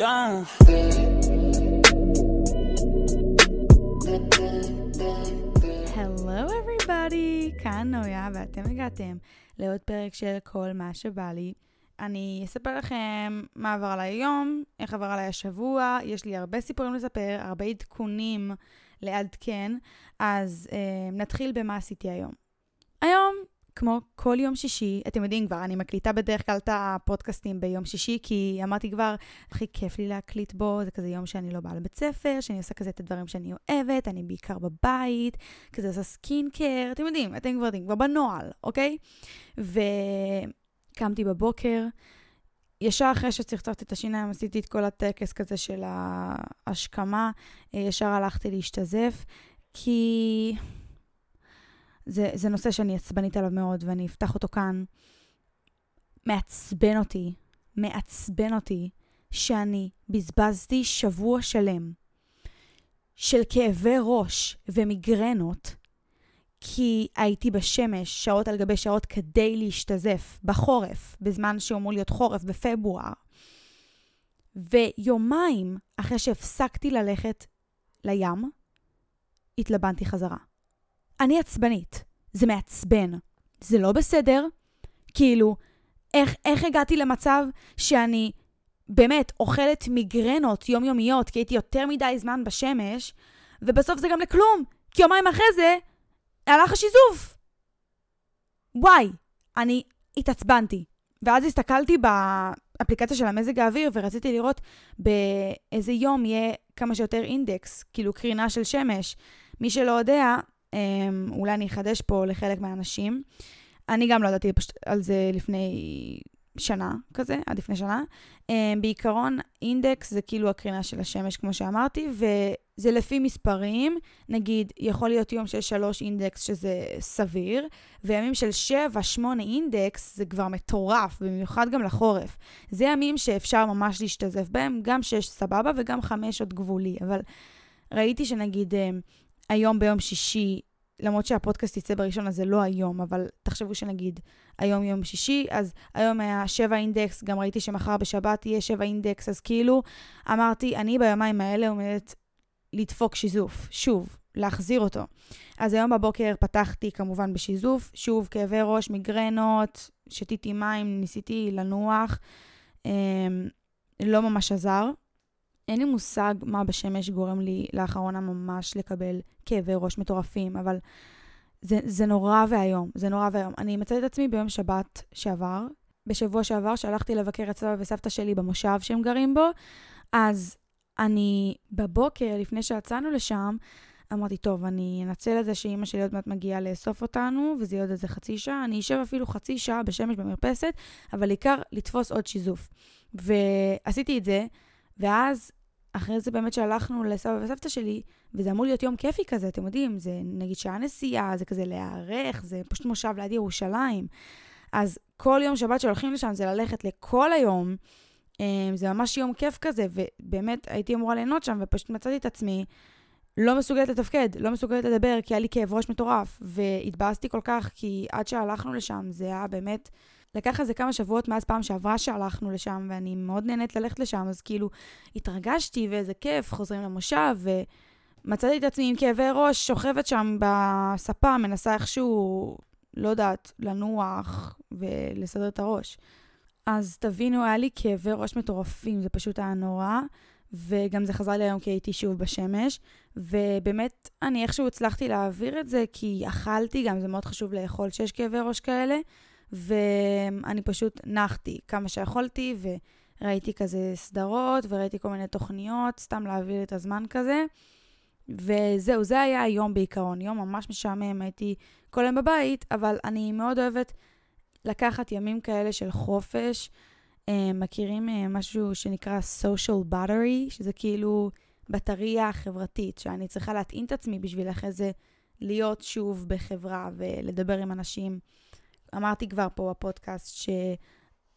done. הלו אבריבאדי, כאן נויה, ואתם הגעתם לעוד פרק של כל מה שבא לי. אני אספר לכם מה עבר עליי היום, איך עבר עליי השבוע, יש לי הרבה סיפורים לספר, הרבה עדכונים לעדכן, אז אה, נתחיל במה עשיתי היום. היום כמו כל יום שישי, אתם יודעים כבר, אני מקליטה בדרך כלל את הפודקאסטים ביום שישי, כי אמרתי כבר, הכי כיף לי להקליט בו, זה כזה יום שאני לא באה לבית ספר, שאני עושה כזה את הדברים שאני אוהבת, אני בעיקר בבית, כזה עושה skincare, אתם יודעים, אתם כבר יודעים, כבר בנוהל, אוקיי? וקמתי בבוקר, ישר אחרי שצחצחתי את השיניים, עשיתי את כל הטקס כזה של ההשכמה, ישר הלכתי להשתזף, כי... זה, זה נושא שאני עצבנית עליו מאוד, ואני אפתח אותו כאן. מעצבן אותי, מעצבן אותי, שאני בזבזתי שבוע שלם של כאבי ראש ומיגרנות, כי הייתי בשמש שעות על גבי שעות כדי להשתזף בחורף, בזמן שאמור להיות חורף בפברואר. ויומיים אחרי שהפסקתי ללכת לים, התלבנתי חזרה. אני עצבנית. זה מעצבן. זה לא בסדר. כאילו, איך, איך הגעתי למצב שאני באמת אוכלת מיגרנות יומיומיות, כי הייתי יותר מדי זמן בשמש, ובסוף זה גם לכלום, כי יומיים אחרי זה הלך השיזוף. וואי, אני התעצבנתי. ואז הסתכלתי באפליקציה של המזג האוויר ורציתי לראות באיזה יום יהיה כמה שיותר אינדקס, כאילו קרינה של שמש. מי שלא יודע, אולי אני אחדש פה לחלק מהאנשים. אני גם לא ידעתי על זה לפני שנה כזה, עד לפני שנה. Um, בעיקרון, אינדקס זה כאילו הקרינה של השמש, כמו שאמרתי, וזה לפי מספרים. נגיד, יכול להיות יום של שלוש אינדקס, שזה סביר, וימים של שבע, שמונה אינדקס, זה כבר מטורף, במיוחד גם לחורף. זה ימים שאפשר ממש להשתזף בהם, גם שש סבבה וגם חמש עוד גבולי, אבל ראיתי שנגיד... היום ביום שישי, למרות שהפודקאסט יצא בראשון, אז זה לא היום, אבל תחשבו שנגיד היום יום שישי, אז היום היה שבע אינדקס, גם ראיתי שמחר בשבת יהיה שבע אינדקס, אז כאילו אמרתי, אני ביומיים האלה עומדת לדפוק שיזוף, שוב, להחזיר אותו. אז היום בבוקר פתחתי כמובן בשיזוף, שוב כאבי ראש, מיגרנות, שתיתי מים, ניסיתי לנוח, אמ, לא ממש עזר, אין לי מושג מה בשמש גורם לי לאחרונה ממש לקבל כאבי ראש מטורפים, אבל זה, זה נורא ואיום, זה נורא ואיום. אני מצאתי את עצמי ביום שבת שעבר, בשבוע שעבר, שהלכתי לבקר את סבא וסבתא שלי במושב שהם גרים בו, אז אני בבוקר, לפני שיצאנו לשם, אמרתי, טוב, אני אנצל את זה שאימא שלי עוד מעט מגיעה לאסוף אותנו, וזה יהיה עוד איזה חצי שעה. אני אשב אפילו חצי שעה בשמש במרפסת, אבל עיקר לתפוס עוד שיזוף. ועשיתי את זה, ואז אחרי זה באמת שהלכנו לסבא וסבתא שלי, וזה אמור להיות יום כיפי כזה, אתם יודעים, זה נגיד שעה נסיעה, זה כזה להיערך, זה פשוט מושב ליד ירושלים. אז כל יום שבת שהולכים לשם זה ללכת לכל היום. אמ, זה ממש יום כיף כזה, ובאמת הייתי אמורה ליהנות שם, ופשוט מצאתי את עצמי לא מסוגלת לתפקד, לא מסוגלת לדבר, כי היה לי כאב ראש מטורף. והתבאסתי כל כך, כי עד שהלכנו לשם זה היה באמת... לקח איזה כמה שבועות מאז פעם שעברה שהלכנו לשם, ואני מאוד נהנית ללכת לשם, אז כאילו התרגשתי ואיזה כיף, חוזרים למושב, ומצאתי את עצמי עם כאבי ראש, שוכבת שם בספה, מנסה איכשהו, לא יודעת, לנוח ולסדר את הראש. אז תבינו, היה לי כאבי ראש מטורפים, זה פשוט היה נורא. וגם זה חזר לי היום כי הייתי שוב בשמש, ובאמת, אני איכשהו הצלחתי להעביר את זה, כי אכלתי, גם זה מאוד חשוב לאכול שיש כאבי ראש כאלה, ואני פשוט נחתי כמה שיכולתי, וראיתי כזה סדרות, וראיתי כל מיני תוכניות, סתם להעביר את הזמן כזה. וזהו, זה היה היום בעיקרון, יום ממש משעמם, הייתי כל היום בבית, אבל אני מאוד אוהבת לקחת ימים כאלה של חופש. אה, מכירים אה, משהו שנקרא social battery, שזה כאילו בטריה חברתית, שאני צריכה להטעין את עצמי בשביל אחרי זה להיות שוב בחברה ולדבר עם אנשים. אמרתי כבר פה בפודקאסט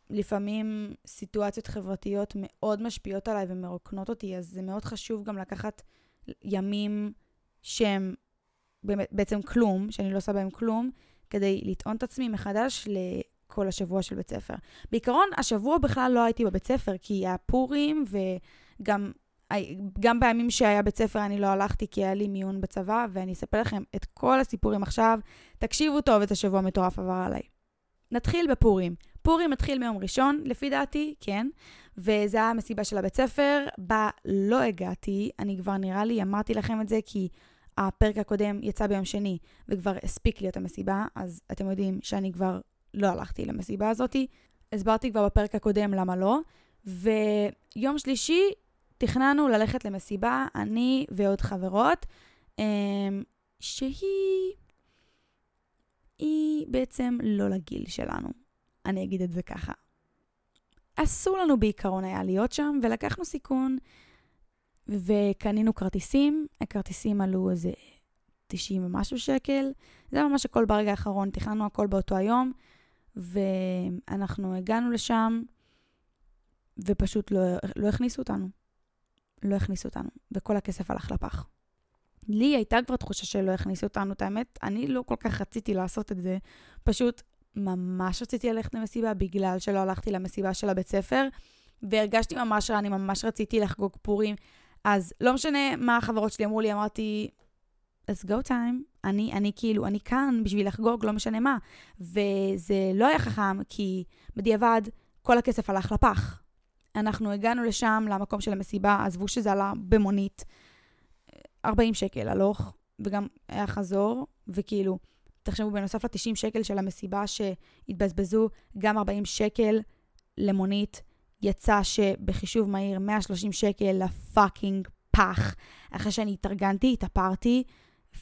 שלפעמים סיטואציות חברתיות מאוד משפיעות עליי ומרוקנות אותי, אז זה מאוד חשוב גם לקחת ימים שהם בעצם כלום, שאני לא עושה בהם כלום, כדי לטעון את עצמי מחדש כל השבוע של בית ספר. בעיקרון, השבוע בכלל לא הייתי בבית ספר, כי היה פורים, וגם גם בימים שהיה בית ספר אני לא הלכתי, כי היה לי מיון בצבא, ואני אספר לכם את כל הסיפורים עכשיו. תקשיבו טוב, את השבוע מטורף עבר עליי. נתחיל בפורים. פורים מתחיל מיום ראשון, לפי דעתי, כן, וזה היה המסיבה של הבית ספר, בה לא הגעתי, אני כבר נראה לי, אמרתי לכם את זה, כי הפרק הקודם יצא ביום שני, וכבר הספיק לי את המסיבה, אז אתם יודעים שאני כבר לא הלכתי למסיבה הזאתי. הסברתי כבר בפרק הקודם למה לא, ויום שלישי תכננו ללכת למסיבה, אני ועוד חברות, אמ, שהיא... היא בעצם לא לגיל שלנו. אני אגיד את זה ככה. אסור לנו בעיקרון היה להיות שם, ולקחנו סיכון, וקנינו כרטיסים. הכרטיסים עלו איזה 90 ומשהו שקל. זה ממש הכל ברגע האחרון, תכננו הכל באותו היום, ואנחנו הגענו לשם, ופשוט לא, לא הכניסו אותנו. לא הכניסו אותנו, וכל הכסף הלך לפח. לי הייתה כבר תחושה שלא הכניסו אותנו, את האמת, אני לא כל כך רציתי לעשות את זה, פשוט ממש רציתי ללכת למסיבה בגלל שלא הלכתי למסיבה של הבית ספר, והרגשתי ממש רע, אני ממש רציתי לחגוג פורים. אז לא משנה מה החברות שלי אמרו לי, אמרתי, let's go time. אני, אני כאילו, אני כאן בשביל לחגוג, לא משנה מה. וזה לא היה חכם, כי בדיעבד כל הכסף הלך לפח. אנחנו הגענו לשם, למקום של המסיבה, עזבו שזה עלה במונית, 40 שקל הלוך, וגם היה חזור, וכאילו, תחשבו, בנוסף ל-90 שקל של המסיבה שהתבזבזו, גם 40 שקל למונית, יצא שבחישוב מהיר 130 שקל לפאקינג פח. אחרי שאני התארגנתי, התאפרתי,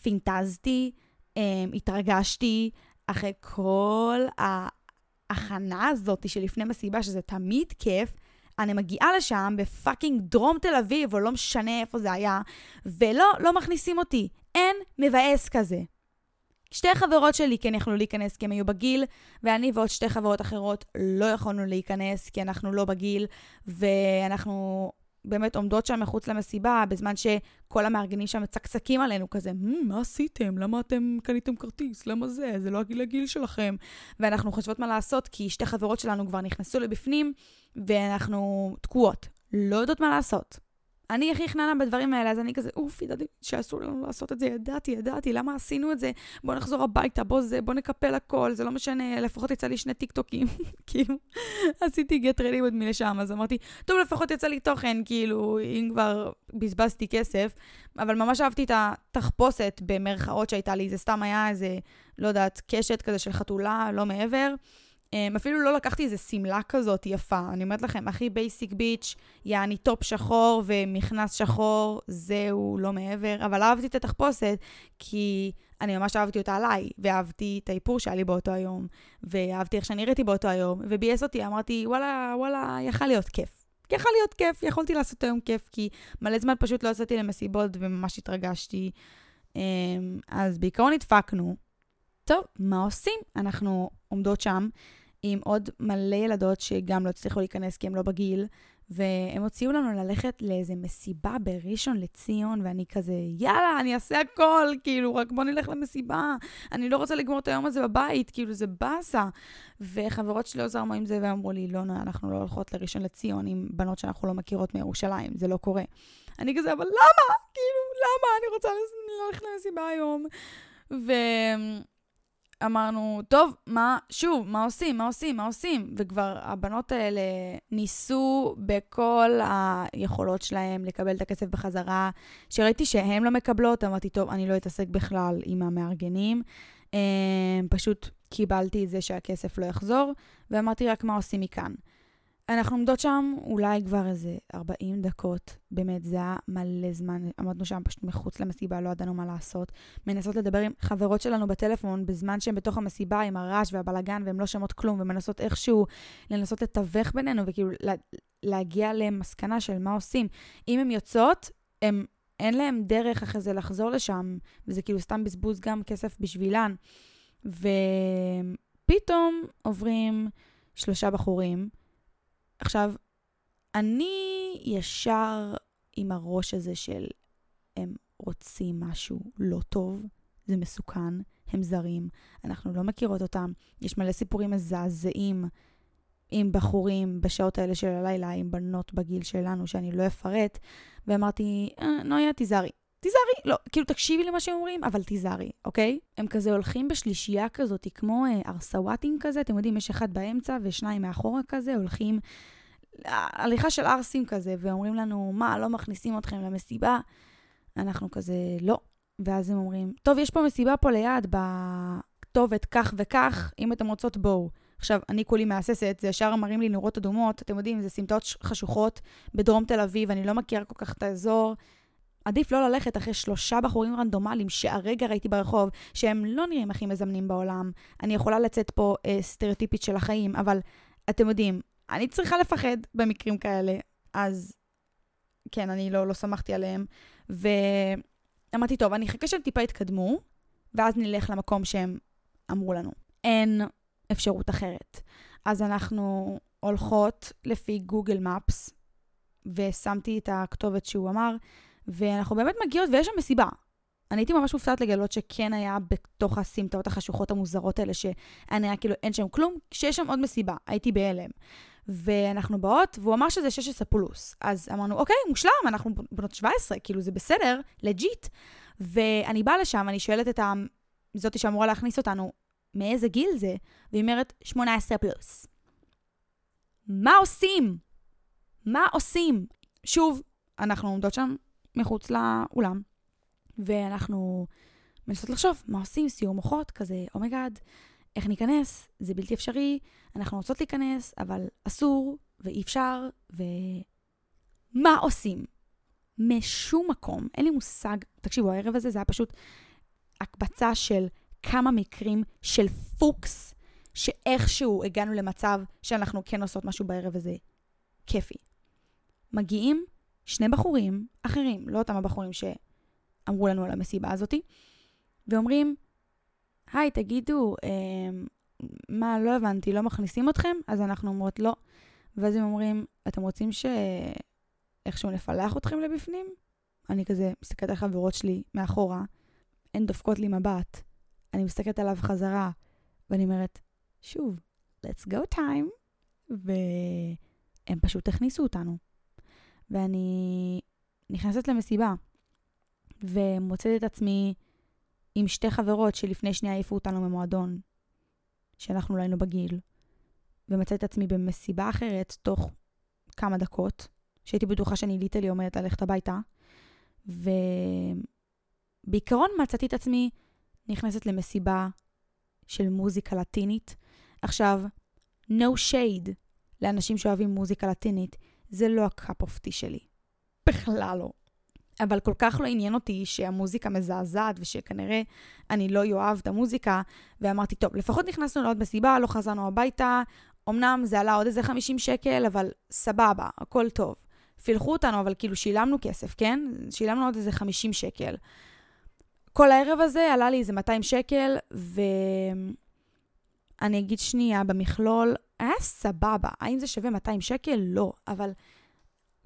פינטזתי, um, התרגשתי, אחרי כל ההכנה הזאת שלפני מסיבה, שזה תמיד כיף, אני מגיעה לשם בפאקינג דרום תל אביב, או לא משנה איפה זה היה, ולא, לא מכניסים אותי. אין מבאס כזה. שתי חברות שלי כן יכלו להיכנס כי הם היו בגיל, ואני ועוד שתי חברות אחרות לא יכולנו להיכנס כי אנחנו לא בגיל, ואנחנו באמת עומדות שם מחוץ למסיבה, בזמן שכל המארגנים שם מצקצקים עלינו כזה, מה עשיתם? למה אתם קניתם כרטיס? למה זה? זה לא הגיל הגיל שלכם. ואנחנו חושבות מה לעשות, כי שתי חברות שלנו כבר נכנסו לבפנים, ואנחנו תקועות. לא יודעות מה לעשות. אני הכי חננה בדברים האלה, אז אני כזה, אוף, ידעתי שאסור לנו לעשות את זה, ידעתי, ידעתי, למה עשינו את זה? בוא נחזור הביתה, בוא זה, בוא נקפל הכל, זה לא משנה, לפחות יצא לי שני טיקטוקים. כאילו, עשיתי get ready with me לשם, אז אמרתי, טוב, לפחות יצא לי תוכן, כאילו, אם כבר בזבזתי כסף, אבל ממש אהבתי את התחפושת במרכאות שהייתה לי, זה סתם היה איזה, לא יודעת, קשת כזה של חתולה, לא מעבר. Um, אפילו לא לקחתי איזה שמלה כזאת יפה. אני אומרת לכם, הכי basic bitch, יעני טופ שחור ומכנס שחור, זהו, לא מעבר. אבל אהבתי את התחפושת, כי אני ממש אהבתי אותה עליי, ואהבתי את האיפור שהיה לי באותו היום, ואהבתי איך שאני ראיתי באותו היום, וביאס אותי, אמרתי, וואלה, וואלה, יכל להיות כיף. יכל להיות כיף, יכולתי לעשות היום כיף, כי מלא זמן פשוט לא יצאתי למסיבות וממש התרגשתי. Um, אז בעיקרון נדפקנו. טוב, מה עושים? אנחנו עומדות שם עם עוד מלא ילדות שגם לא הצליחו להיכנס כי הן לא בגיל, והם הוציאו לנו ללכת לאיזה מסיבה בראשון לציון, ואני כזה, יאללה, אני אעשה הכל, כאילו, רק בוא נלך למסיבה. אני לא רוצה לגמור את היום הזה בבית, כאילו, זה באסה. וחברות שלי לא זרמו עם זה, ואמרו לי, לא, אנחנו לא הולכות לראשון לציון עם בנות שאנחנו לא מכירות מירושלים, זה לא קורה. אני כזה, אבל למה? כאילו, למה? אני רוצה ללכת למסיבה היום. ו... אמרנו, טוב, מה, שוב, מה עושים, מה עושים, מה עושים? וכבר הבנות האלה ניסו בכל היכולות שלהם לקבל את הכסף בחזרה. כשראיתי שהן לא מקבלות, אמרתי, טוב, אני לא אתעסק בכלל עם המארגנים. אמ, פשוט קיבלתי את זה שהכסף לא יחזור, ואמרתי רק מה עושים מכאן. אנחנו עומדות שם אולי כבר איזה 40 דקות, באמת, זה היה מלא זמן, עמדנו שם פשוט מחוץ למסיבה, לא ידענו מה לעשות. מנסות לדבר עם חברות שלנו בטלפון בזמן שהן בתוך המסיבה עם הרעש והבלגן והן לא שומעות כלום, ומנסות איכשהו לנסות לתווך בינינו וכאילו לה, להגיע למסקנה של מה עושים. אם הן יוצאות, הם, אין להן דרך אחרי זה לחזור לשם, וזה כאילו סתם בזבוז גם כסף בשבילן. ופתאום עוברים שלושה בחורים, עכשיו, אני ישר עם הראש הזה של הם רוצים משהו לא טוב, זה מסוכן, הם זרים, אנחנו לא מכירות אותם. יש מלא סיפורים מזעזעים עם בחורים בשעות האלה של הלילה, עם בנות בגיל שלנו, שאני לא אפרט, ואמרתי, אה, נויה, תיזהרי. תיזהרי, לא, כאילו תקשיבי למה שהם אומרים, אבל תיזהרי, אוקיי? הם כזה הולכים בשלישייה כזאת, כמו אה, ארסוואטים כזה, אתם יודעים, יש אחד באמצע ושניים מאחורה כזה, הולכים הליכה של ערסים כזה, ואומרים לנו, מה, לא מכניסים אתכם למסיבה? אנחנו כזה, לא. ואז הם אומרים, טוב, יש פה מסיבה פה ליד, בכתובת כך וכך, אם אתם רוצות, בואו. עכשיו, אני כולי מהססת, זה ישר מראים לי נורות אדומות, אתם יודעים, זה סמטאות חשוכות בדרום תל אביב, אני לא מכירה כל כך את האזור. עדיף לא ללכת אחרי שלושה בחורים רנדומליים שהרגע ראיתי ברחוב, שהם לא נראים הכי מזמנים בעולם. אני יכולה לצאת פה אה, סטריאוטיפית של החיים, אבל אתם יודעים, אני צריכה לפחד במקרים כאלה. אז כן, אני לא, לא שמחתי עליהם. ואמרתי, טוב, אני אחכה שהם טיפה יתקדמו, ואז נלך למקום שהם אמרו לנו. אין אפשרות אחרת. אז אנחנו הולכות לפי גוגל מפס, ושמתי את הכתובת שהוא אמר, ואנחנו באמת מגיעות, ויש שם מסיבה. אני הייתי ממש מופתעת לגלות שכן היה בתוך הסמטאות החשוכות המוזרות האלה, שאני היה כאילו אין שם כלום, שיש שם עוד מסיבה, הייתי בהלם. ואנחנו באות, והוא אמר שזה 16 פלוס. אז אמרנו, אוקיי, מושלם, אנחנו בנות 17, כאילו זה בסדר, legit. ואני באה לשם, אני שואלת את זאתי שאמורה להכניס אותנו, מאיזה גיל זה? והיא אומרת, 18 פלוס. מה עושים? מה עושים? שוב, אנחנו עומדות שם מחוץ לאולם, ואנחנו מנסות לחשוב מה עושים, סיעור מוחות, כזה, oh my god, oh איך ניכנס? זה בלתי אפשרי, אנחנו רוצות להיכנס, אבל אסור, ואי אפשר, ומה עושים? משום מקום, אין לי מושג, תקשיבו, הערב הזה זה היה פשוט הקבצה של כמה מקרים של פוקס, שאיכשהו הגענו למצב שאנחנו כן עושות משהו בערב הזה כיפי. מגיעים שני בחורים אחרים, לא אותם הבחורים שאמרו לנו על המסיבה הזאתי, ואומרים, היי, תגידו, אה, מה, לא הבנתי, לא מכניסים אתכם? אז אנחנו אומרות לא. ואז הם אומרים, אתם רוצים שאיכשהו נפלח אתכם לבפנים? אני כזה מסתכלת על חברות שלי מאחורה, הן דופקות לי מבט, אני מסתכלת עליו חזרה, ואני אומרת, שוב, let's go time, והם פשוט הכניסו אותנו. ואני נכנסת למסיבה, ומוצאת את עצמי עם שתי חברות שלפני שנייה העיפו אותנו ממועדון, שאנחנו לא היינו בגיל, ומצאתי את עצמי במסיבה אחרת תוך כמה דקות, שהייתי בטוחה שאני ליטלי עומדת ללכת הביתה, ובעיקרון מצאתי את עצמי נכנסת למסיבה של מוזיקה לטינית. עכשיו, no shade לאנשים שאוהבים מוזיקה לטינית, זה לא ה cup of tea שלי. בכלל לא. אבל כל כך לא עניין אותי שהמוזיקה מזעזעת ושכנראה אני לא אוהב את המוזיקה, ואמרתי, טוב, לפחות נכנסנו לעוד מסיבה, לא חזרנו הביתה, אמנם זה עלה עוד איזה 50 שקל, אבל סבבה, הכל טוב. פילחו אותנו, אבל כאילו שילמנו כסף, כן? שילמנו עוד איזה 50 שקל. כל הערב הזה עלה לי איזה 200 שקל, ואני אגיד שנייה, במכלול, היה סבבה. האם זה שווה 200 שקל? לא, אבל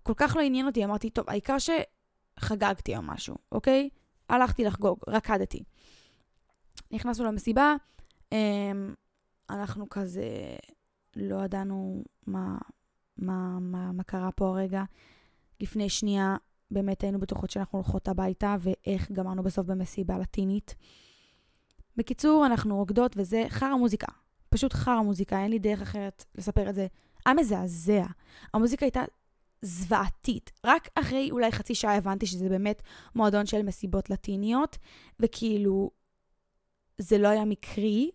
כל כך לא עניין אותי, אמרתי, טוב, העיקר ש... חגגתי או משהו, אוקיי? הלכתי לחגוג, רקדתי. נכנסנו למסיבה, אמ, אנחנו כזה לא ידענו מה, מה, מה, מה קרה פה הרגע. לפני שנייה באמת היינו בטוחות שאנחנו הולכות הביתה, ואיך גמרנו בסוף במסיבה לטינית. בקיצור, אנחנו רוקדות וזה חרא מוזיקה. פשוט חרא מוזיקה, אין לי דרך אחרת לספר את זה. היה מזעזע. המוזיקה הייתה זוועתית. רק אחרי אולי חצי שעה הבנתי שזה באמת מועדון של מסיבות לטיניות, וכאילו, זה לא היה מקרי,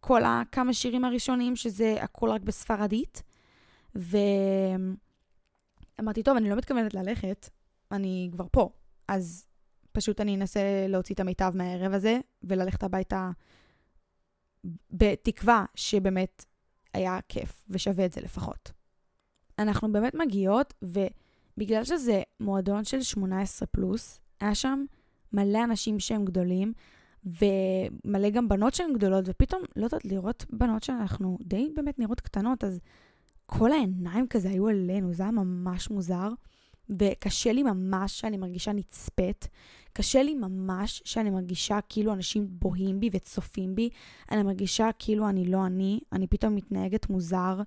כל הכמה שירים הראשונים, שזה הכל רק בספרדית. ואמרתי, טוב, אני לא מתכוונת ללכת, אני כבר פה. אז פשוט אני אנסה להוציא את המיטב מהערב הזה, וללכת הביתה בתקווה שבאמת היה כיף ושווה את זה לפחות. אנחנו באמת מגיעות, ובגלל שזה מועדון של 18 פלוס, היה שם מלא אנשים שהם גדולים, ומלא גם בנות שהן גדולות, ופתאום, לא יודעת, לראות בנות שאנחנו די באמת נראות קטנות, אז כל העיניים כזה היו עלינו, זה היה ממש מוזר. וקשה לי ממש שאני מרגישה נצפית. קשה לי ממש שאני מרגישה כאילו אנשים בוהים בי וצופים בי. אני מרגישה כאילו אני לא אני, אני פתאום מתנהגת מוזר,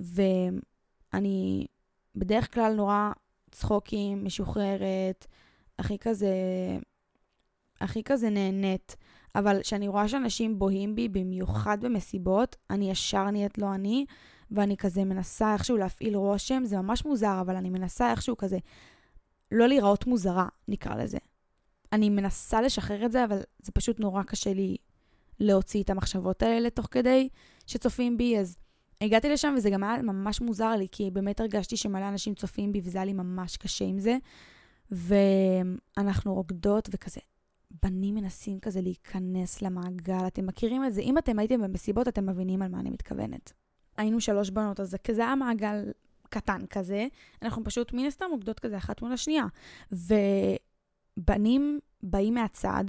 ואני בדרך כלל נורא צחוקים, משוחררת, הכי כזה, הכי כזה נהנית. אבל כשאני רואה שאנשים בוהים בי, במיוחד במסיבות, אני ישר נהיית לא אני, ואני כזה מנסה איכשהו להפעיל רושם, זה ממש מוזר, אבל אני מנסה איכשהו כזה לא להיראות מוזרה, נקרא לזה. אני מנסה לשחרר את זה, אבל זה פשוט נורא קשה לי להוציא את המחשבות האלה תוך כדי שצופים בי, אז הגעתי לשם וזה גם היה ממש מוזר לי, כי באמת הרגשתי שמלא אנשים צופים בי וזה היה לי ממש קשה עם זה. ואנחנו רוקדות וכזה, בנים מנסים כזה להיכנס למעגל, אתם מכירים את זה? אם אתם הייתם במסיבות, אתם מבינים על מה אני מתכוונת. היינו שלוש בנות, אז זה כזה היה מעגל קטן כזה, אנחנו פשוט מן הסתם רוקדות כזה אחת מול השנייה. ובנים באים מהצד,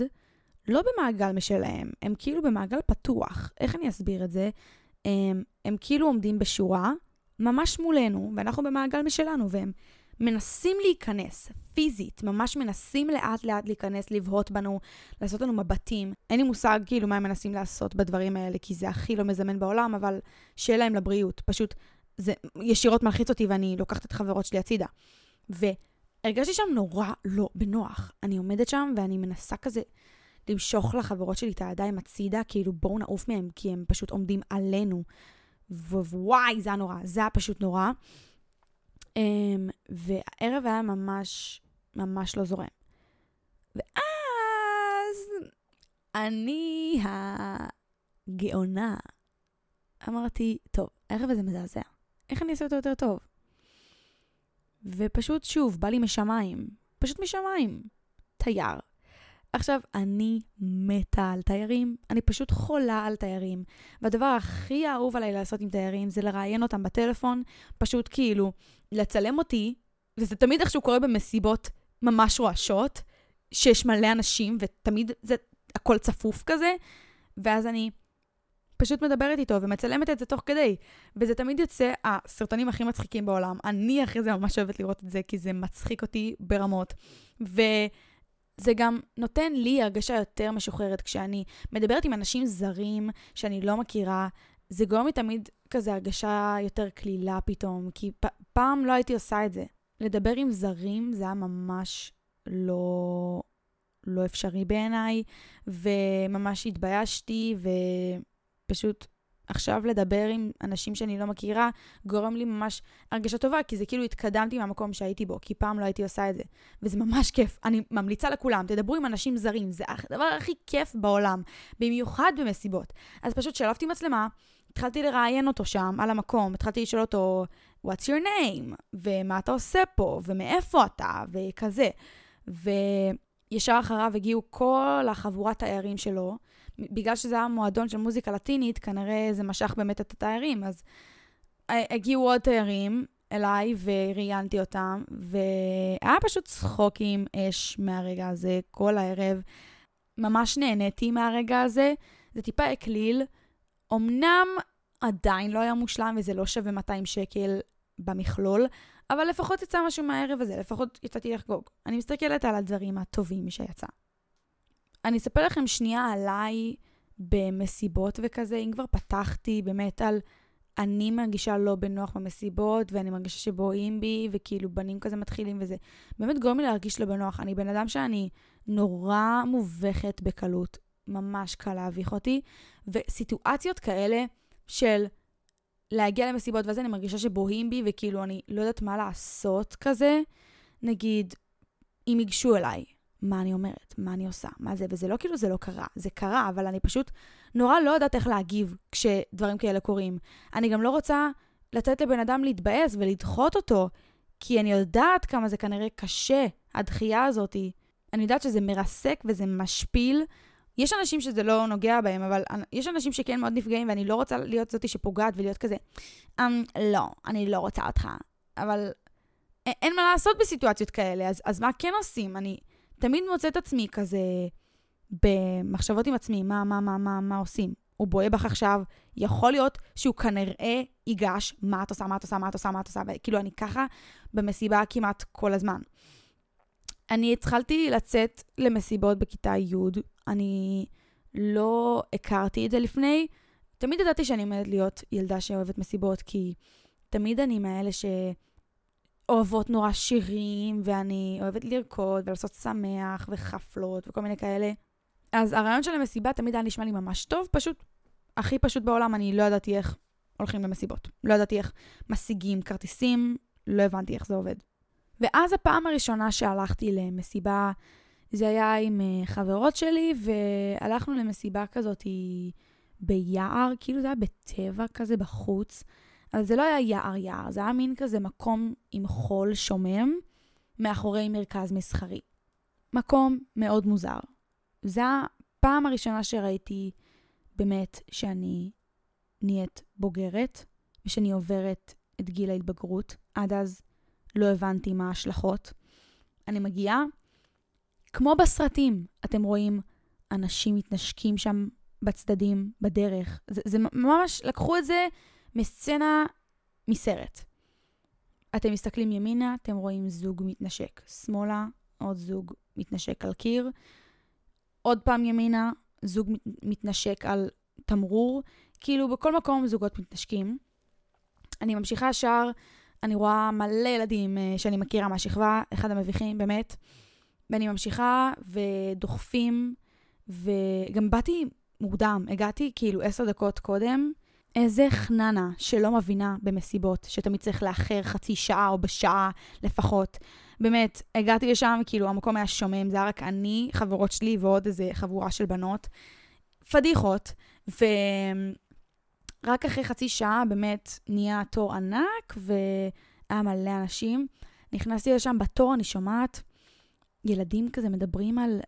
לא במעגל משלהם, הם כאילו במעגל פתוח. איך אני אסביר את זה? הם, הם כאילו עומדים בשורה, ממש מולנו, ואנחנו במעגל משלנו, והם מנסים להיכנס, פיזית, ממש מנסים לאט לאט להיכנס, לבהות בנו, לעשות לנו מבטים. אין לי מושג כאילו מה הם מנסים לעשות בדברים האלה, כי זה הכי לא מזמן בעולם, אבל שיהיה להם לבריאות. פשוט, זה ישירות מלחיץ אותי ואני לוקחת את חברות שלי הצידה. והרגשתי שם נורא לא בנוח. אני עומדת שם ואני מנסה כזה למשוך לחברות שלי את הידיים הצידה, כאילו בואו נעוף מהם, כי הם פשוט עומדים עלינו. ווואי, זה היה נורא, זה היה פשוט נורא. Um, והערב היה ממש, ממש לא זורם. ואז אני הגאונה אמרתי, טוב, הערב הזה מזעזע, איך אני אעשה אותו יותר טוב? ופשוט, שוב, בא לי משמיים, פשוט משמיים. תייר, עכשיו, אני מתה על תיירים, אני פשוט חולה על תיירים. והדבר הכי אהוב עליי לעשות עם תיירים זה לראיין אותם בטלפון, פשוט כאילו לצלם אותי, וזה תמיד איכשהו קורה במסיבות ממש רועשות, שיש מלא אנשים, ותמיד זה הכל צפוף כזה, ואז אני פשוט מדברת איתו ומצלמת את זה תוך כדי. וזה תמיד יוצא הסרטונים הכי מצחיקים בעולם. אני אחרי זה ממש אוהבת לראות את זה, כי זה מצחיק אותי ברמות. ו... זה גם נותן לי הרגשה יותר משוחררת כשאני מדברת עם אנשים זרים שאני לא מכירה. זה גורם לי תמיד כזה הרגשה יותר קלילה פתאום, כי פ- פעם לא הייתי עושה את זה. לדבר עם זרים זה היה ממש לא, לא אפשרי בעיניי, וממש התביישתי, ופשוט עכשיו לדבר עם אנשים שאני לא מכירה, גורם לי ממש הרגשה טובה, כי זה כאילו התקדמתי מהמקום שהייתי בו, כי פעם לא הייתי עושה את זה. וזה ממש כיף. אני ממליצה לכולם, תדברו עם אנשים זרים, זה הדבר הכי כיף בעולם, במיוחד במסיבות. אז פשוט שלפתי מצלמה, התחלתי לראיין אותו שם, על המקום, התחלתי לשאול אותו, What's your name? ומה אתה עושה פה? ומאיפה אתה? וכזה. וישר אחריו הגיעו כל החבורת תיירים שלו. בגלל שזה היה מועדון של מוזיקה לטינית, כנראה זה משך באמת את התיירים. אז הגיעו עוד תיירים אליי וראיינתי אותם, והיה פשוט צחוקים אש מהרגע הזה כל הערב. ממש נהניתי מהרגע הזה. זה טיפה הקליל. אמנם עדיין לא היה מושלם וזה לא שווה 200 שקל במכלול, אבל לפחות יצא משהו מהערב הזה, לפחות יצאתי לחגוג. אני מסתכלת על הדברים הטובים שיצא. אני אספר לכם שנייה עליי במסיבות וכזה, אם כבר פתחתי באמת על אני מרגישה לא בנוח במסיבות, ואני מרגישה שבואים בי, וכאילו בנים כזה מתחילים וזה. באמת גורם לי להרגיש לא בנוח. אני בן אדם שאני נורא מובכת בקלות, ממש קל להביך אותי, וסיטואציות כאלה של להגיע למסיבות ואז אני מרגישה שבוהים בי, וכאילו אני לא יודעת מה לעשות כזה, נגיד, אם ייגשו אליי, מה אני אומרת, מה אני עושה, מה זה, וזה לא כאילו זה לא קרה, זה קרה, אבל אני פשוט נורא לא יודעת איך להגיב כשדברים כאלה קורים. אני גם לא רוצה לתת לבן אדם להתבאס ולדחות אותו, כי אני יודעת כמה זה כנראה קשה, הדחייה הזאת. אני יודעת שזה מרסק וזה משפיל. יש אנשים שזה לא נוגע בהם, אבל יש אנשים שכן מאוד נפגעים, ואני לא רוצה להיות זאתי שפוגעת ולהיות כזה, um, לא, אני לא רוצה אותך. אבל אין מה לעשות בסיטואציות כאלה, אז, אז מה כן עושים? אני... תמיד מוצאת עצמי כזה במחשבות עם עצמי, מה, מה, מה, מה, מה עושים? הוא בוהה בך עכשיו, יכול להיות שהוא כנראה ייגש, מה את עושה, מה את עושה, מה את עושה, מה את עושה, וכאילו אני ככה במסיבה כמעט כל הזמן. אני התחלתי לצאת למסיבות בכיתה י', אני לא הכרתי את זה לפני. תמיד ידעתי שאני עומדת להיות ילדה שאוהבת מסיבות, כי תמיד אני מאלה שאוהבות נורא שירים, ואני אוהבת לרקוד ולעשות שמח וחפלות וכל מיני כאלה. אז הרעיון של המסיבה תמיד היה נשמע לי ממש טוב, פשוט הכי פשוט בעולם, אני לא ידעתי איך הולכים למסיבות. לא ידעתי איך משיגים כרטיסים, לא הבנתי איך זה עובד. ואז הפעם הראשונה שהלכתי למסיבה, זה היה עם אה, חברות שלי, והלכנו למסיבה כזאת ביער, כאילו זה היה בטבע כזה בחוץ. אבל זה לא היה יער-יער, זה היה מין כזה מקום עם חול שומם מאחורי מרכז מסחרי. מקום מאוד מוזר. זו הפעם הראשונה שראיתי באמת שאני נהיית בוגרת, ושאני עוברת את גיל ההתבגרות. עד אז לא הבנתי מה ההשלכות. אני מגיעה, כמו בסרטים, אתם רואים אנשים מתנשקים שם בצדדים, בדרך. זה, זה ממש, לקחו את זה מסצנה מסרט. אתם מסתכלים ימינה, אתם רואים זוג מתנשק. שמאלה, עוד זוג מתנשק על קיר. עוד פעם ימינה, זוג מתנשק על תמרור. כאילו, בכל מקום זוגות מתנשקים. אני ממשיכה ישר, אני רואה מלא ילדים uh, שאני מכירה מהשכבה, אחד המביכים, באמת. ואני ממשיכה ודוחפים, וגם באתי מוקדם, הגעתי כאילו עשר דקות קודם. איזה חננה שלא מבינה במסיבות, שתמיד צריך לאחר חצי שעה או בשעה לפחות. באמת, הגעתי לשם, כאילו, המקום היה שומם, זה היה רק אני, חברות שלי ועוד איזה חבורה של בנות. פדיחות, ורק אחרי חצי שעה באמת נהיה תור ענק, והיה מלא אנשים. נכנסתי לשם בתור, אני שומעת ילדים כזה מדברים על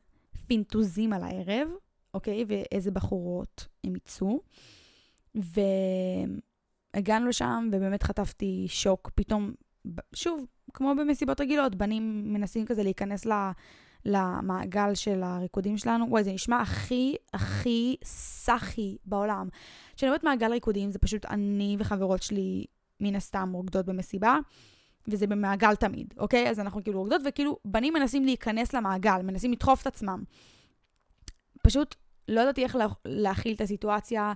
פינטוזים על הערב, אוקיי? ואיזה בחורות הם יצאו. והגענו לשם, ובאמת חטפתי שוק. פתאום, שוב, כמו במסיבות רגילות, בנים מנסים כזה להיכנס ל... למעגל של הריקודים שלנו. וואי, זה נשמע הכי, הכי סאחי בעולם. כשאני אומרת מעגל ריקודים, זה פשוט אני וחברות שלי, מן הסתם, רוקדות במסיבה, וזה במעגל תמיד, אוקיי? אז אנחנו כאילו רוקדות, וכאילו, בנים מנסים להיכנס למעגל, מנסים לדחוף את עצמם. פשוט לא ידעתי איך להכיל את הסיטואציה,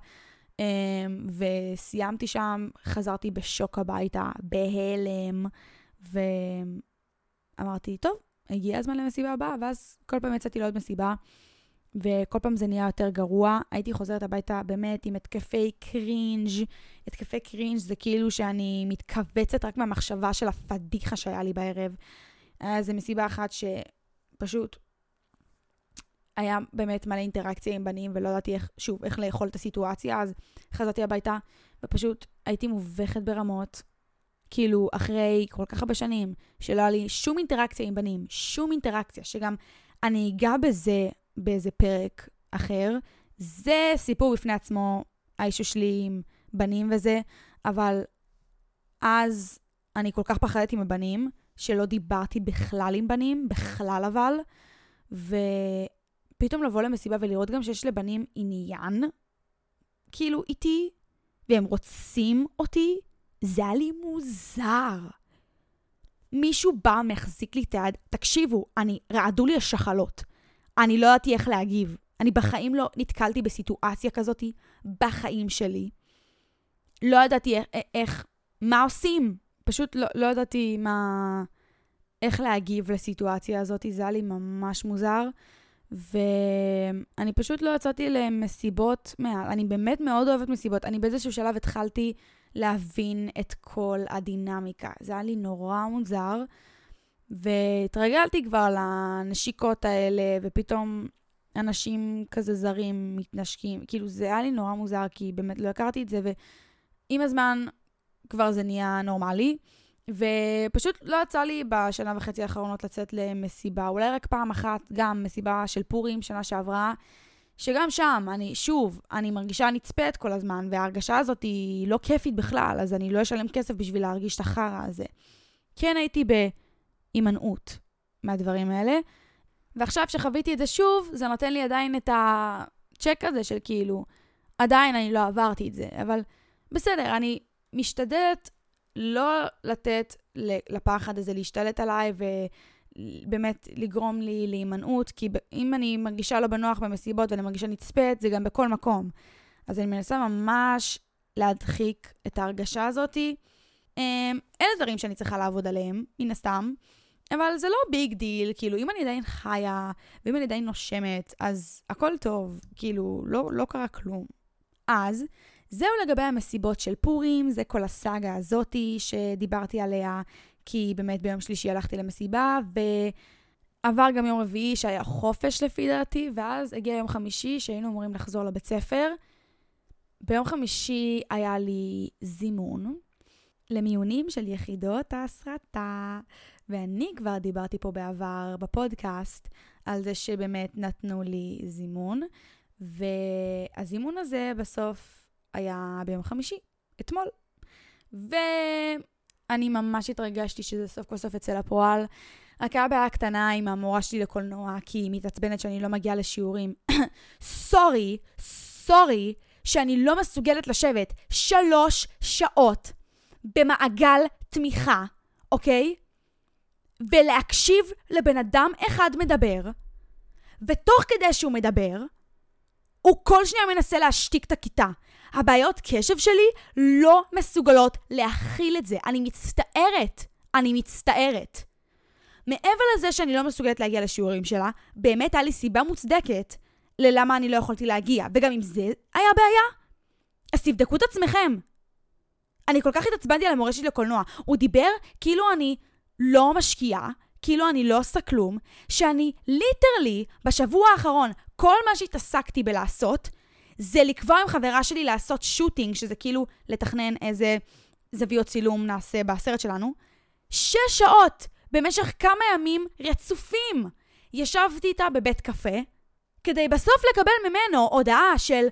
וסיימתי שם, חזרתי בשוק הביתה, בהלם, ואמרתי, טוב, הגיע הזמן למסיבה הבאה, ואז כל פעם יצאתי לעוד מסיבה, וכל פעם זה נהיה יותר גרוע. הייתי חוזרת הביתה באמת עם התקפי קרינג'. התקפי קרינג' זה כאילו שאני מתכווצת רק מהמחשבה של הפדיחה שהיה לי בערב. היה איזה מסיבה אחת שפשוט היה באמת מלא אינטראקציה עם בנים, ולא ידעתי איך, שוב, איך לאכול את הסיטואציה, אז חזרתי הביתה, ופשוט הייתי מובכת ברמות. כאילו, אחרי כל כך הרבה שנים, שלא היה לי שום אינטראקציה עם בנים, שום אינטראקציה, שגם אני אגע בזה באיזה פרק אחר, זה סיפור בפני עצמו, האישו שלי עם בנים וזה, אבל אז אני כל כך פחדתי מבנים, שלא דיברתי בכלל עם בנים, בכלל אבל, ופתאום לבוא למסיבה ולראות גם שיש לבנים עניין, כאילו איתי, והם רוצים אותי, זה היה לי מוזר. מישהו בא, מחזיק לי את היד, תקשיבו, אני, רעדו לי השחלות. אני לא ידעתי איך להגיב. אני בחיים לא נתקלתי בסיטואציה כזאת, בחיים שלי. לא ידעתי איך, איך מה עושים. פשוט לא, לא ידעתי מה, איך להגיב לסיטואציה הזאת, זה היה לי ממש מוזר. ואני פשוט לא יצאתי למסיבות. אני באמת מאוד אוהבת מסיבות. אני באיזשהו שלב התחלתי להבין את כל הדינמיקה. זה היה לי נורא מוזר, והתרגלתי כבר לנשיקות האלה, ופתאום אנשים כזה זרים מתנשקים. כאילו, זה היה לי נורא מוזר, כי באמת לא הכרתי את זה, ועם הזמן כבר זה נהיה נורמלי. ופשוט לא יצא לי בשנה וחצי האחרונות לצאת למסיבה, אולי רק פעם אחת, גם מסיבה של פורים שנה שעברה, שגם שם, אני, שוב, אני מרגישה נצפית כל הזמן, וההרגשה הזאת היא לא כיפית בכלל, אז אני לא אשלם כסף בשביל להרגיש את החרא הזה. כן הייתי בהימנעות מהדברים האלה, ועכשיו שחוויתי את זה שוב, זה נותן לי עדיין את הצ'ק הזה של כאילו, עדיין אני לא עברתי את זה, אבל בסדר, אני משתדלת לא לתת לפחד הזה להשתלט עליי ובאמת לגרום לי להימנעות, כי אם אני מרגישה לא בנוח במסיבות ואני מרגישה נצפית, זה גם בכל מקום. אז אני מנסה ממש להדחיק את ההרגשה הזאתי. אמ, אלה דברים שאני צריכה לעבוד עליהם, מן הסתם, אבל זה לא big deal, כאילו, אם אני עדיין חיה, ואם אני עדיין נושמת, אז הכל טוב, כאילו, לא, לא קרה כלום. אז, זהו לגבי המסיבות של פורים, זה כל הסאגה הזאתי שדיברתי עליה, כי באמת ביום שלישי הלכתי למסיבה, ועבר גם יום רביעי שהיה חופש לפי דעתי, ואז הגיע יום חמישי שהיינו אמורים לחזור לבית ספר. ביום חמישי היה לי זימון למיונים של יחידות ההסרטה, ואני כבר דיברתי פה בעבר בפודקאסט על זה שבאמת נתנו לי זימון, והזימון הזה בסוף היה ביום חמישי, אתמול. ואני ממש התרגשתי שזה סוף כל סוף יצא לפועל. רק היה בעיה קטנה עם המורה שלי לקולנוע, כי היא מתעצבנת שאני לא מגיעה לשיעורים. סורי, סורי, שאני לא מסוגלת לשבת שלוש שעות במעגל תמיכה, אוקיי? ולהקשיב לבן אדם אחד מדבר, ותוך כדי שהוא מדבר, הוא כל שניה מנסה להשתיק את הכיתה. הבעיות קשב שלי לא מסוגלות להכיל את זה. אני מצטערת. אני מצטערת. מעבר לזה שאני לא מסוגלת להגיע לשיעורים שלה, באמת היה לי סיבה מוצדקת ללמה אני לא יכולתי להגיע, וגם אם זה היה בעיה, אז תבדקו את עצמכם. אני כל כך התעצבנתי על המורה שלי לקולנוע. הוא דיבר כאילו אני לא משקיעה, כאילו אני לא עושה כלום, שאני ליטרלי בשבוע האחרון, כל מה שהתעסקתי בלעשות, זה לקבוע עם חברה שלי לעשות שוטינג, שזה כאילו לתכנן איזה זוויות צילום נעשה בסרט שלנו. שש שעות במשך כמה ימים רצופים. ישבתי איתה בבית קפה, כדי בסוף לקבל ממנו הודעה של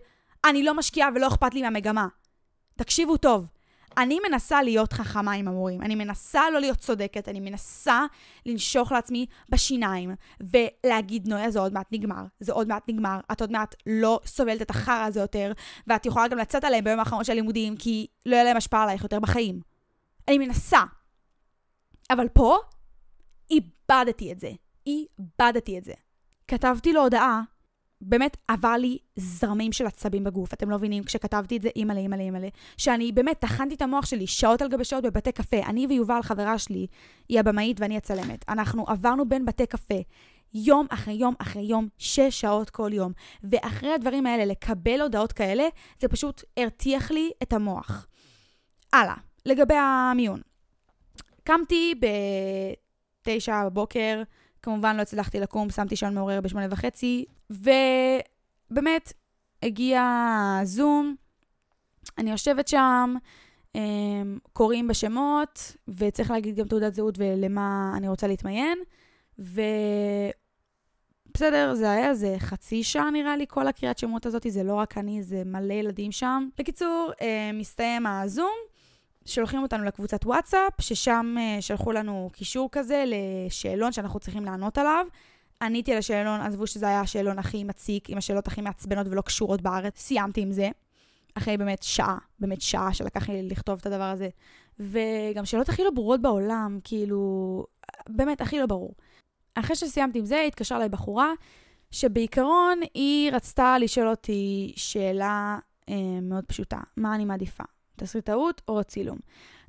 אני לא משקיעה ולא אכפת לי מהמגמה. תקשיבו טוב, אני מנסה להיות חכמה עם המורים, אני מנסה לא להיות צודקת, אני מנסה לנשוך לעצמי בשיניים ולהגיד, נויה, זה עוד מעט נגמר, זה עוד מעט נגמר, את עוד מעט לא סובלת את החרא הזה יותר, ואת יכולה גם לצאת עליהם ביום האחרון של הלימודים, כי לא יהיה להם השפעה עלייך יותר בחיים. אני מנסה. אבל פה, איבדתי את זה. איבדתי את זה. כתבתי לו הודעה באמת עבר לי זרמים של עצבים בגוף, אתם לא מבינים, כשכתבתי את זה, אימא'לה, אימא'לה, אימא'לה, שאני באמת טחנתי את המוח שלי שעות על גבי שעות בבתי קפה. אני ויובל, חברה שלי, היא הבמאית ואני הצלמת. אנחנו עברנו בין בתי קפה. יום אחרי יום אחרי יום, שש שעות כל יום. ואחרי הדברים האלה, לקבל הודעות כאלה, זה פשוט הרתיח לי את המוח. הלאה, לגבי המיון. קמתי בתשע בבוקר, כמובן לא הצלחתי לקום, שמתי שעון מעורר בשמונה וחצי, ובאמת, הגיע זום, אני יושבת שם, אמ, קוראים בשמות, וצריך להגיד גם תעודת זהות ולמה אני רוצה להתמיין, ו... בסדר, זה היה איזה חצי שעה נראה לי, כל הקריאת שמות הזאת, זה לא רק אני, זה מלא ילדים שם. בקיצור, אה, מסתיים הזום, שולחים אותנו לקבוצת וואטסאפ, ששם אה, שלחו לנו קישור כזה לשאלון שאנחנו צריכים לענות עליו. עניתי על השאלון, עזבו שזה היה השאלון הכי מציק, עם השאלות הכי מעצבנות ולא קשורות בארץ. סיימתי עם זה. אחרי באמת שעה, באמת שעה שלקח לי לכתוב את הדבר הזה. וגם שאלות הכי לא ברורות בעולם, כאילו, באמת, הכי לא ברור. אחרי שסיימתי עם זה, התקשרה אליי בחורה, שבעיקרון היא רצתה לשאול אותי שאלה אה, מאוד פשוטה, מה אני מעדיפה? תסריטאות או צילום.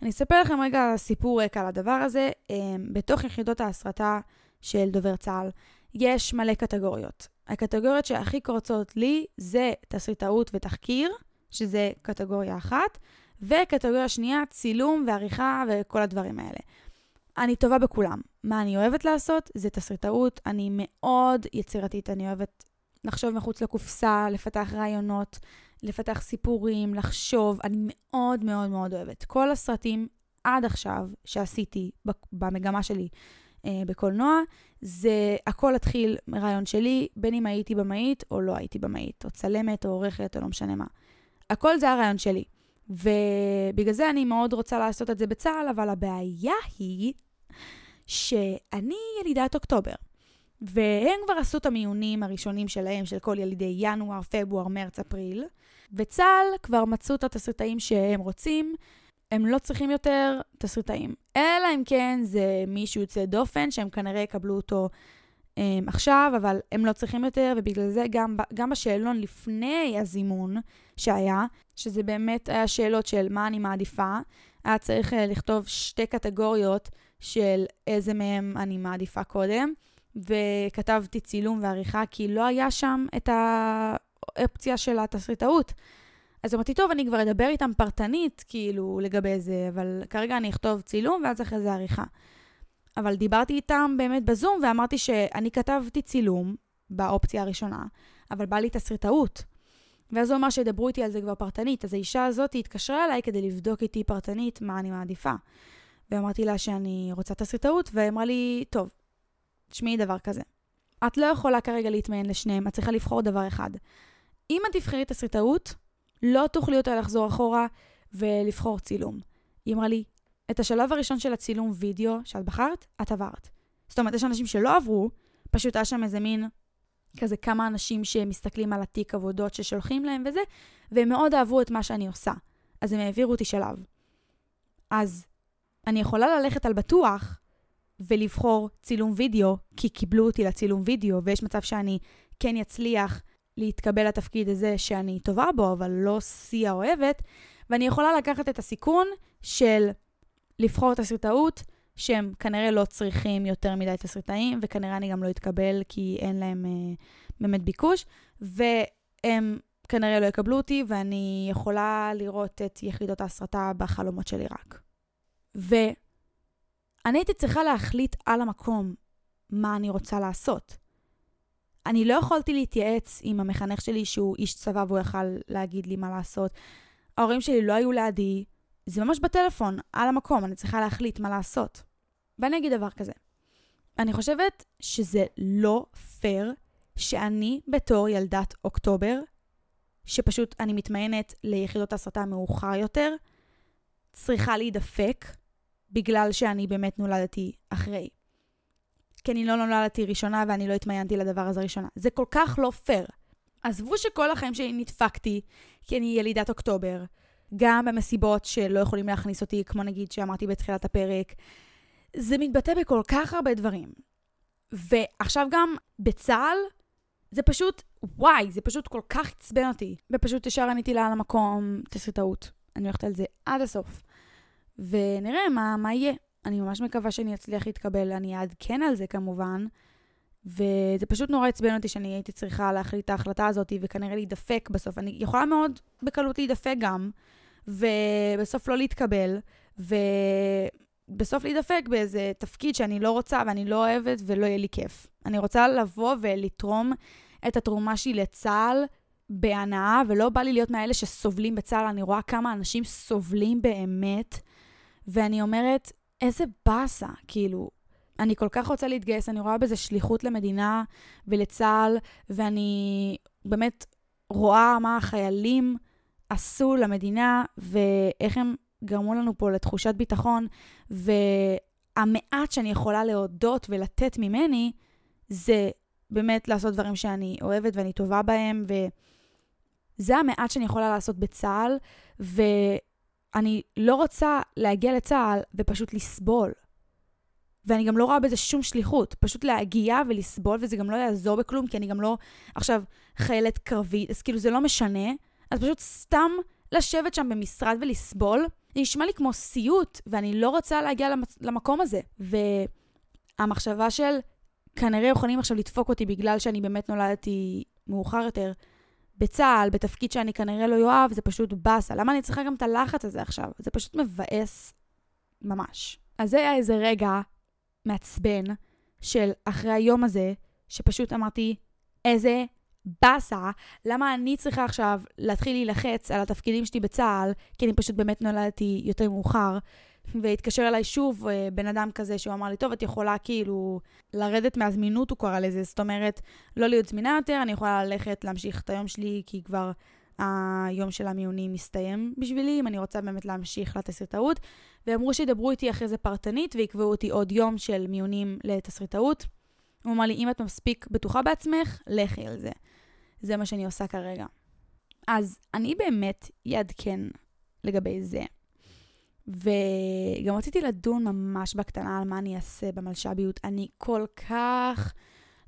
אני אספר לכם רגע סיפור רקע על הדבר הזה. אמ, בתוך יחידות ההסרטה של דובר צה"ל יש מלא קטגוריות. הקטגוריות שהכי קורצות לי זה תסריטאות ותחקיר, שזה קטגוריה אחת, וקטגוריה שנייה, צילום ועריכה וכל הדברים האלה. אני טובה בכולם. מה אני אוהבת לעשות? זה תסריטאות. אני מאוד יצירתית, אני אוהבת לחשוב מחוץ לקופסה, לפתח רעיונות, לפתח סיפורים, לחשוב. אני מאוד מאוד מאוד אוהבת. כל הסרטים עד עכשיו שעשיתי במגמה שלי בקולנוע, זה הכל התחיל מרעיון שלי, בין אם הייתי במאית או לא הייתי במאית, או צלמת או עורכת או לא משנה מה. הכל זה הרעיון שלי. ובגלל זה אני מאוד רוצה לעשות את זה בצה"ל, אבל הבעיה היא שאני ילידת אוקטובר. והם כבר עשו את המיונים הראשונים שלהם, של כל ילידי ינואר, פברואר, מרץ, אפריל, וצה"ל כבר מצאו את התסריטאים שהם רוצים, הם לא צריכים יותר תסריטאים. אלא אם כן זה מישהו יוצא דופן, שהם כנראה יקבלו אותו um, עכשיו, אבל הם לא צריכים יותר, ובגלל זה גם, גם בשאלון לפני הזימון שהיה, שזה באמת היה שאלות של מה אני מעדיפה, היה צריך uh, לכתוב שתי קטגוריות של איזה מהם אני מעדיפה קודם, וכתבתי צילום ועריכה, כי לא היה שם את האופציה של התסריטאות. אז אמרתי, טוב, אני כבר אדבר איתם פרטנית, כאילו, לגבי זה, אבל כרגע אני אכתוב צילום ואז אחרי זה עריכה. אבל דיברתי איתם באמת בזום ואמרתי שאני כתבתי צילום באופציה הראשונה, אבל בא לי תסריטאות. ואז הוא אמר שידברו איתי על זה כבר פרטנית. אז האישה הזאת התקשרה אליי כדי לבדוק איתי פרטנית מה אני מעדיפה. ואמרתי לה שאני רוצה תסריטאות, והיא אמרה לי, טוב, תשמעי דבר כזה. את לא יכולה כרגע להתמיין לשניהם, את צריכה לבחור דבר אחד. אם את תבחרי תסריטאות, לא תוכלי יותר לחזור אחורה ולבחור צילום. היא אמרה לי, את השלב הראשון של הצילום וידאו שאת בחרת, את עברת. זאת אומרת, יש אנשים שלא עברו, פשוט היה שם איזה מין, כזה כמה אנשים שמסתכלים על התיק עבודות ששולחים להם וזה, והם מאוד אהבו את מה שאני עושה. אז הם העבירו אותי שלב. אז אני יכולה ללכת על בטוח ולבחור צילום וידאו, כי קיבלו אותי לצילום וידאו, ויש מצב שאני כן אצליח להתקבל לתפקיד הזה שאני טובה בו, אבל לא שיא האוהבת, ואני יכולה לקחת את הסיכון של לבחור תסריטאות, שהם כנראה לא צריכים יותר מדי תסריטאים, וכנראה אני גם לא אתקבל כי אין להם אה, באמת ביקוש, והם כנראה לא יקבלו אותי, ואני יכולה לראות את יחידות ההסרטה בחלומות שלי רק. ואני הייתי צריכה להחליט על המקום מה אני רוצה לעשות. אני לא יכולתי להתייעץ עם המחנך שלי שהוא איש צבא והוא יכל להגיד לי מה לעשות. ההורים שלי לא היו לידי, זה ממש בטלפון, על המקום, אני צריכה להחליט מה לעשות. ואני אגיד דבר כזה, אני חושבת שזה לא פייר שאני בתור ילדת אוקטובר, שפשוט אני מתמיינת ליחידות הסרטה מאוחר יותר, צריכה להידפק בגלל שאני באמת נולדתי אחרי. כי אני לא נולדתי ראשונה ואני לא התמיינתי לדבר הזה ראשונה. זה כל כך לא פייר. עזבו שכל החיים שלי נדפקתי כי אני ילידת אוקטובר, גם במסיבות שלא יכולים להכניס אותי, כמו נגיד שאמרתי בתחילת הפרק. זה מתבטא בכל כך הרבה דברים. ועכשיו גם בצה"ל, זה פשוט, וואי, זה פשוט כל כך עצבן אותי. ופשוט ישר עניתי לה על המקום, תסריטאות. אני הולכת על זה עד הסוף. ונראה מה, מה יהיה. אני ממש מקווה שאני אצליח להתקבל, אני אעדכן על זה כמובן. וזה פשוט נורא עצבן אותי שאני הייתי צריכה להחליט את ההחלטה הזאת, וכנראה להידפק בסוף. אני יכולה מאוד בקלות להידפק גם, ובסוף לא להתקבל, ובסוף להידפק באיזה תפקיד שאני לא רוצה ואני לא אוהבת ולא יהיה לי כיף. אני רוצה לבוא ולתרום את התרומה שלי לצה"ל בהנאה, ולא בא לי להיות מאלה שסובלים בצה"ל. אני רואה כמה אנשים סובלים באמת, ואני אומרת, איזה באסה, כאילו, אני כל כך רוצה להתגייס, אני רואה בזה שליחות למדינה ולצה"ל, ואני באמת רואה מה החיילים עשו למדינה, ואיך הם גרמו לנו פה לתחושת ביטחון, והמעט שאני יכולה להודות ולתת ממני, זה באמת לעשות דברים שאני אוהבת ואני טובה בהם, וזה המעט שאני יכולה לעשות בצה"ל, ואני לא רוצה להגיע לצה"ל ופשוט לסבול. ואני גם לא רואה בזה שום שליחות, פשוט להגיע ולסבול, וזה גם לא יעזור בכלום, כי אני גם לא עכשיו חיילת קרבית, אז כאילו זה לא משנה, אז פשוט סתם לשבת שם במשרד ולסבול, זה נשמע לי כמו סיוט, ואני לא רוצה להגיע למקום הזה. והמחשבה של כנראה יכולים עכשיו לדפוק אותי בגלל שאני באמת נולדתי מאוחר יותר בצה"ל, בתפקיד שאני כנראה לא אוהב, זה פשוט באסה. למה אני צריכה גם את הלחץ הזה עכשיו? זה פשוט מבאס ממש. אז זה היה איזה רגע מעצבן של אחרי היום הזה, שפשוט אמרתי, איזה באסה, למה אני צריכה עכשיו להתחיל להילחץ על התפקידים שלי בצה"ל, כי אני פשוט באמת נולדתי יותר מאוחר. והתקשר אליי שוב אה, בן אדם כזה שהוא אמר לי, טוב, את יכולה כאילו לרדת מהזמינות, הוא קרא לזה, זאת אומרת, לא להיות זמינה יותר, אני יכולה ללכת להמשיך את היום שלי, כי כבר היום של המיונים מסתיים בשבילי, אם אני רוצה באמת להמשיך לתסריטאות. ואמרו שידברו איתי אחרי זה פרטנית ויקבעו אותי עוד יום של מיונים לתסריטאות. הוא אמר לי, אם את מספיק בטוחה בעצמך, לכי על זה. זה מה שאני עושה כרגע. אז אני באמת אעדכן לגבי זה. וגם רציתי לדון ממש בקטנה על מה אני אעשה במלש"ביות. אני כל כך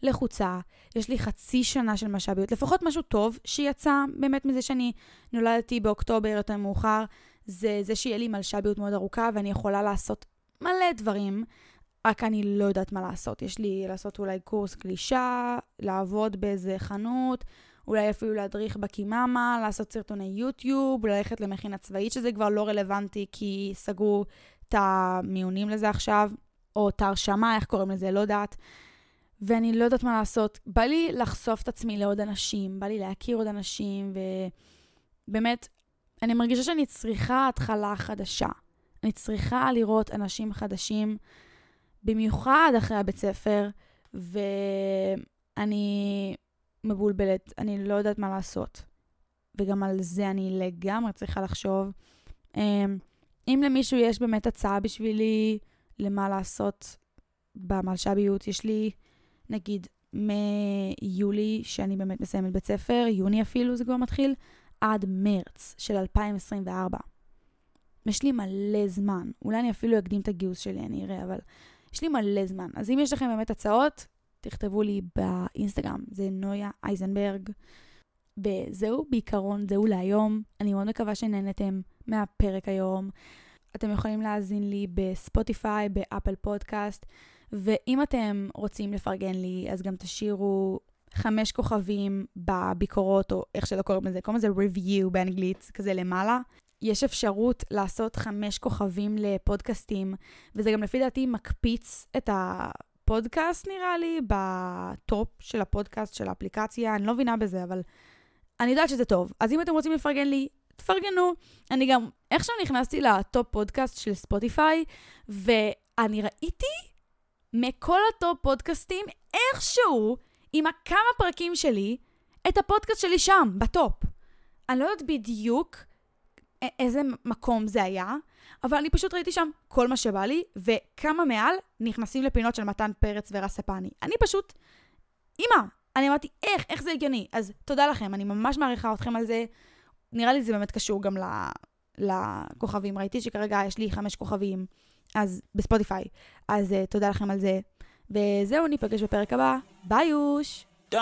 לחוצה. יש לי חצי שנה של מלש"ביות, לפחות משהו טוב שיצא באמת מזה שאני נולדתי באוקטובר יותר מאוחר. זה זה שיהיה לי מלש"ביות מאוד ארוכה ואני יכולה לעשות מלא דברים, רק אני לא יודעת מה לעשות. יש לי לעשות אולי קורס גלישה, לעבוד באיזה חנות, אולי אפילו להדריך בקיממה, לעשות סרטוני יוטיוב, ללכת למכינה צבאית, שזה כבר לא רלוונטי כי סגרו את המיונים לזה עכשיו, או את ההרשמה, איך קוראים לזה, לא יודעת. ואני לא יודעת מה לעשות. בא לי לחשוף את עצמי לעוד אנשים, בא לי להכיר עוד אנשים, ובאמת, אני מרגישה שאני צריכה התחלה חדשה. אני צריכה לראות אנשים חדשים, במיוחד אחרי הבית ספר, ואני מבולבלת, אני לא יודעת מה לעשות. וגם על זה אני לגמרי צריכה לחשוב. אמ, אם למישהו יש באמת הצעה בשבילי למה לעשות במלש"ביות, יש לי, נגיד, מיולי, שאני באמת מסיימת בית ספר, יוני אפילו זה כבר מתחיל, עד מרץ של 2024. יש לי מלא זמן. אולי אני אפילו אקדים את הגיוס שלי, אני אראה, אבל יש לי מלא זמן. אז אם יש לכם באמת הצעות, תכתבו לי באינסטגרם, זה נויה אייזנברג. וזהו, בעיקרון, זהו להיום. אני מאוד מקווה שנהנתם מהפרק היום. אתם יכולים להאזין לי בספוטיפיי, באפל פודקאסט, ואם אתם רוצים לפרגן לי, אז גם תשאירו חמש כוכבים בביקורות, או איך שלא קוראים לזה, קוראים לזה review באנגלית, כזה למעלה. יש אפשרות לעשות חמש כוכבים לפודקאסטים, וזה גם לפי דעתי מקפיץ את הפודקאסט נראה לי, ב top של הפודקאסט של האפליקציה, אני לא מבינה בזה, אבל אני יודעת שזה טוב. אז אם אתם רוצים לפרגן לי, תפרגנו. אני גם, איכשהו נכנסתי ל top פודקאסט של ספוטיפיי, ואני ראיתי מכל ה top פודקאסטים, איכשהו, עם הכמה פרקים שלי, את הפודקאסט שלי שם, ב top. אני לא יודעת בדיוק איזה מקום זה היה, אבל אני פשוט ראיתי שם כל מה שבא לי, וכמה מעל נכנסים לפינות של מתן פרץ ורספני. אני פשוט, אמא, אני אמרתי, איך, איך זה הגיוני? אז תודה לכם, אני ממש מעריכה אתכם על זה. נראה לי זה באמת קשור גם לכוכבים. ראיתי שכרגע יש לי חמש כוכבים, אז בספוטיפיי. אז uh, תודה לכם על זה. וזהו, ניפגש בפרק הבא. ביי יוש! Done.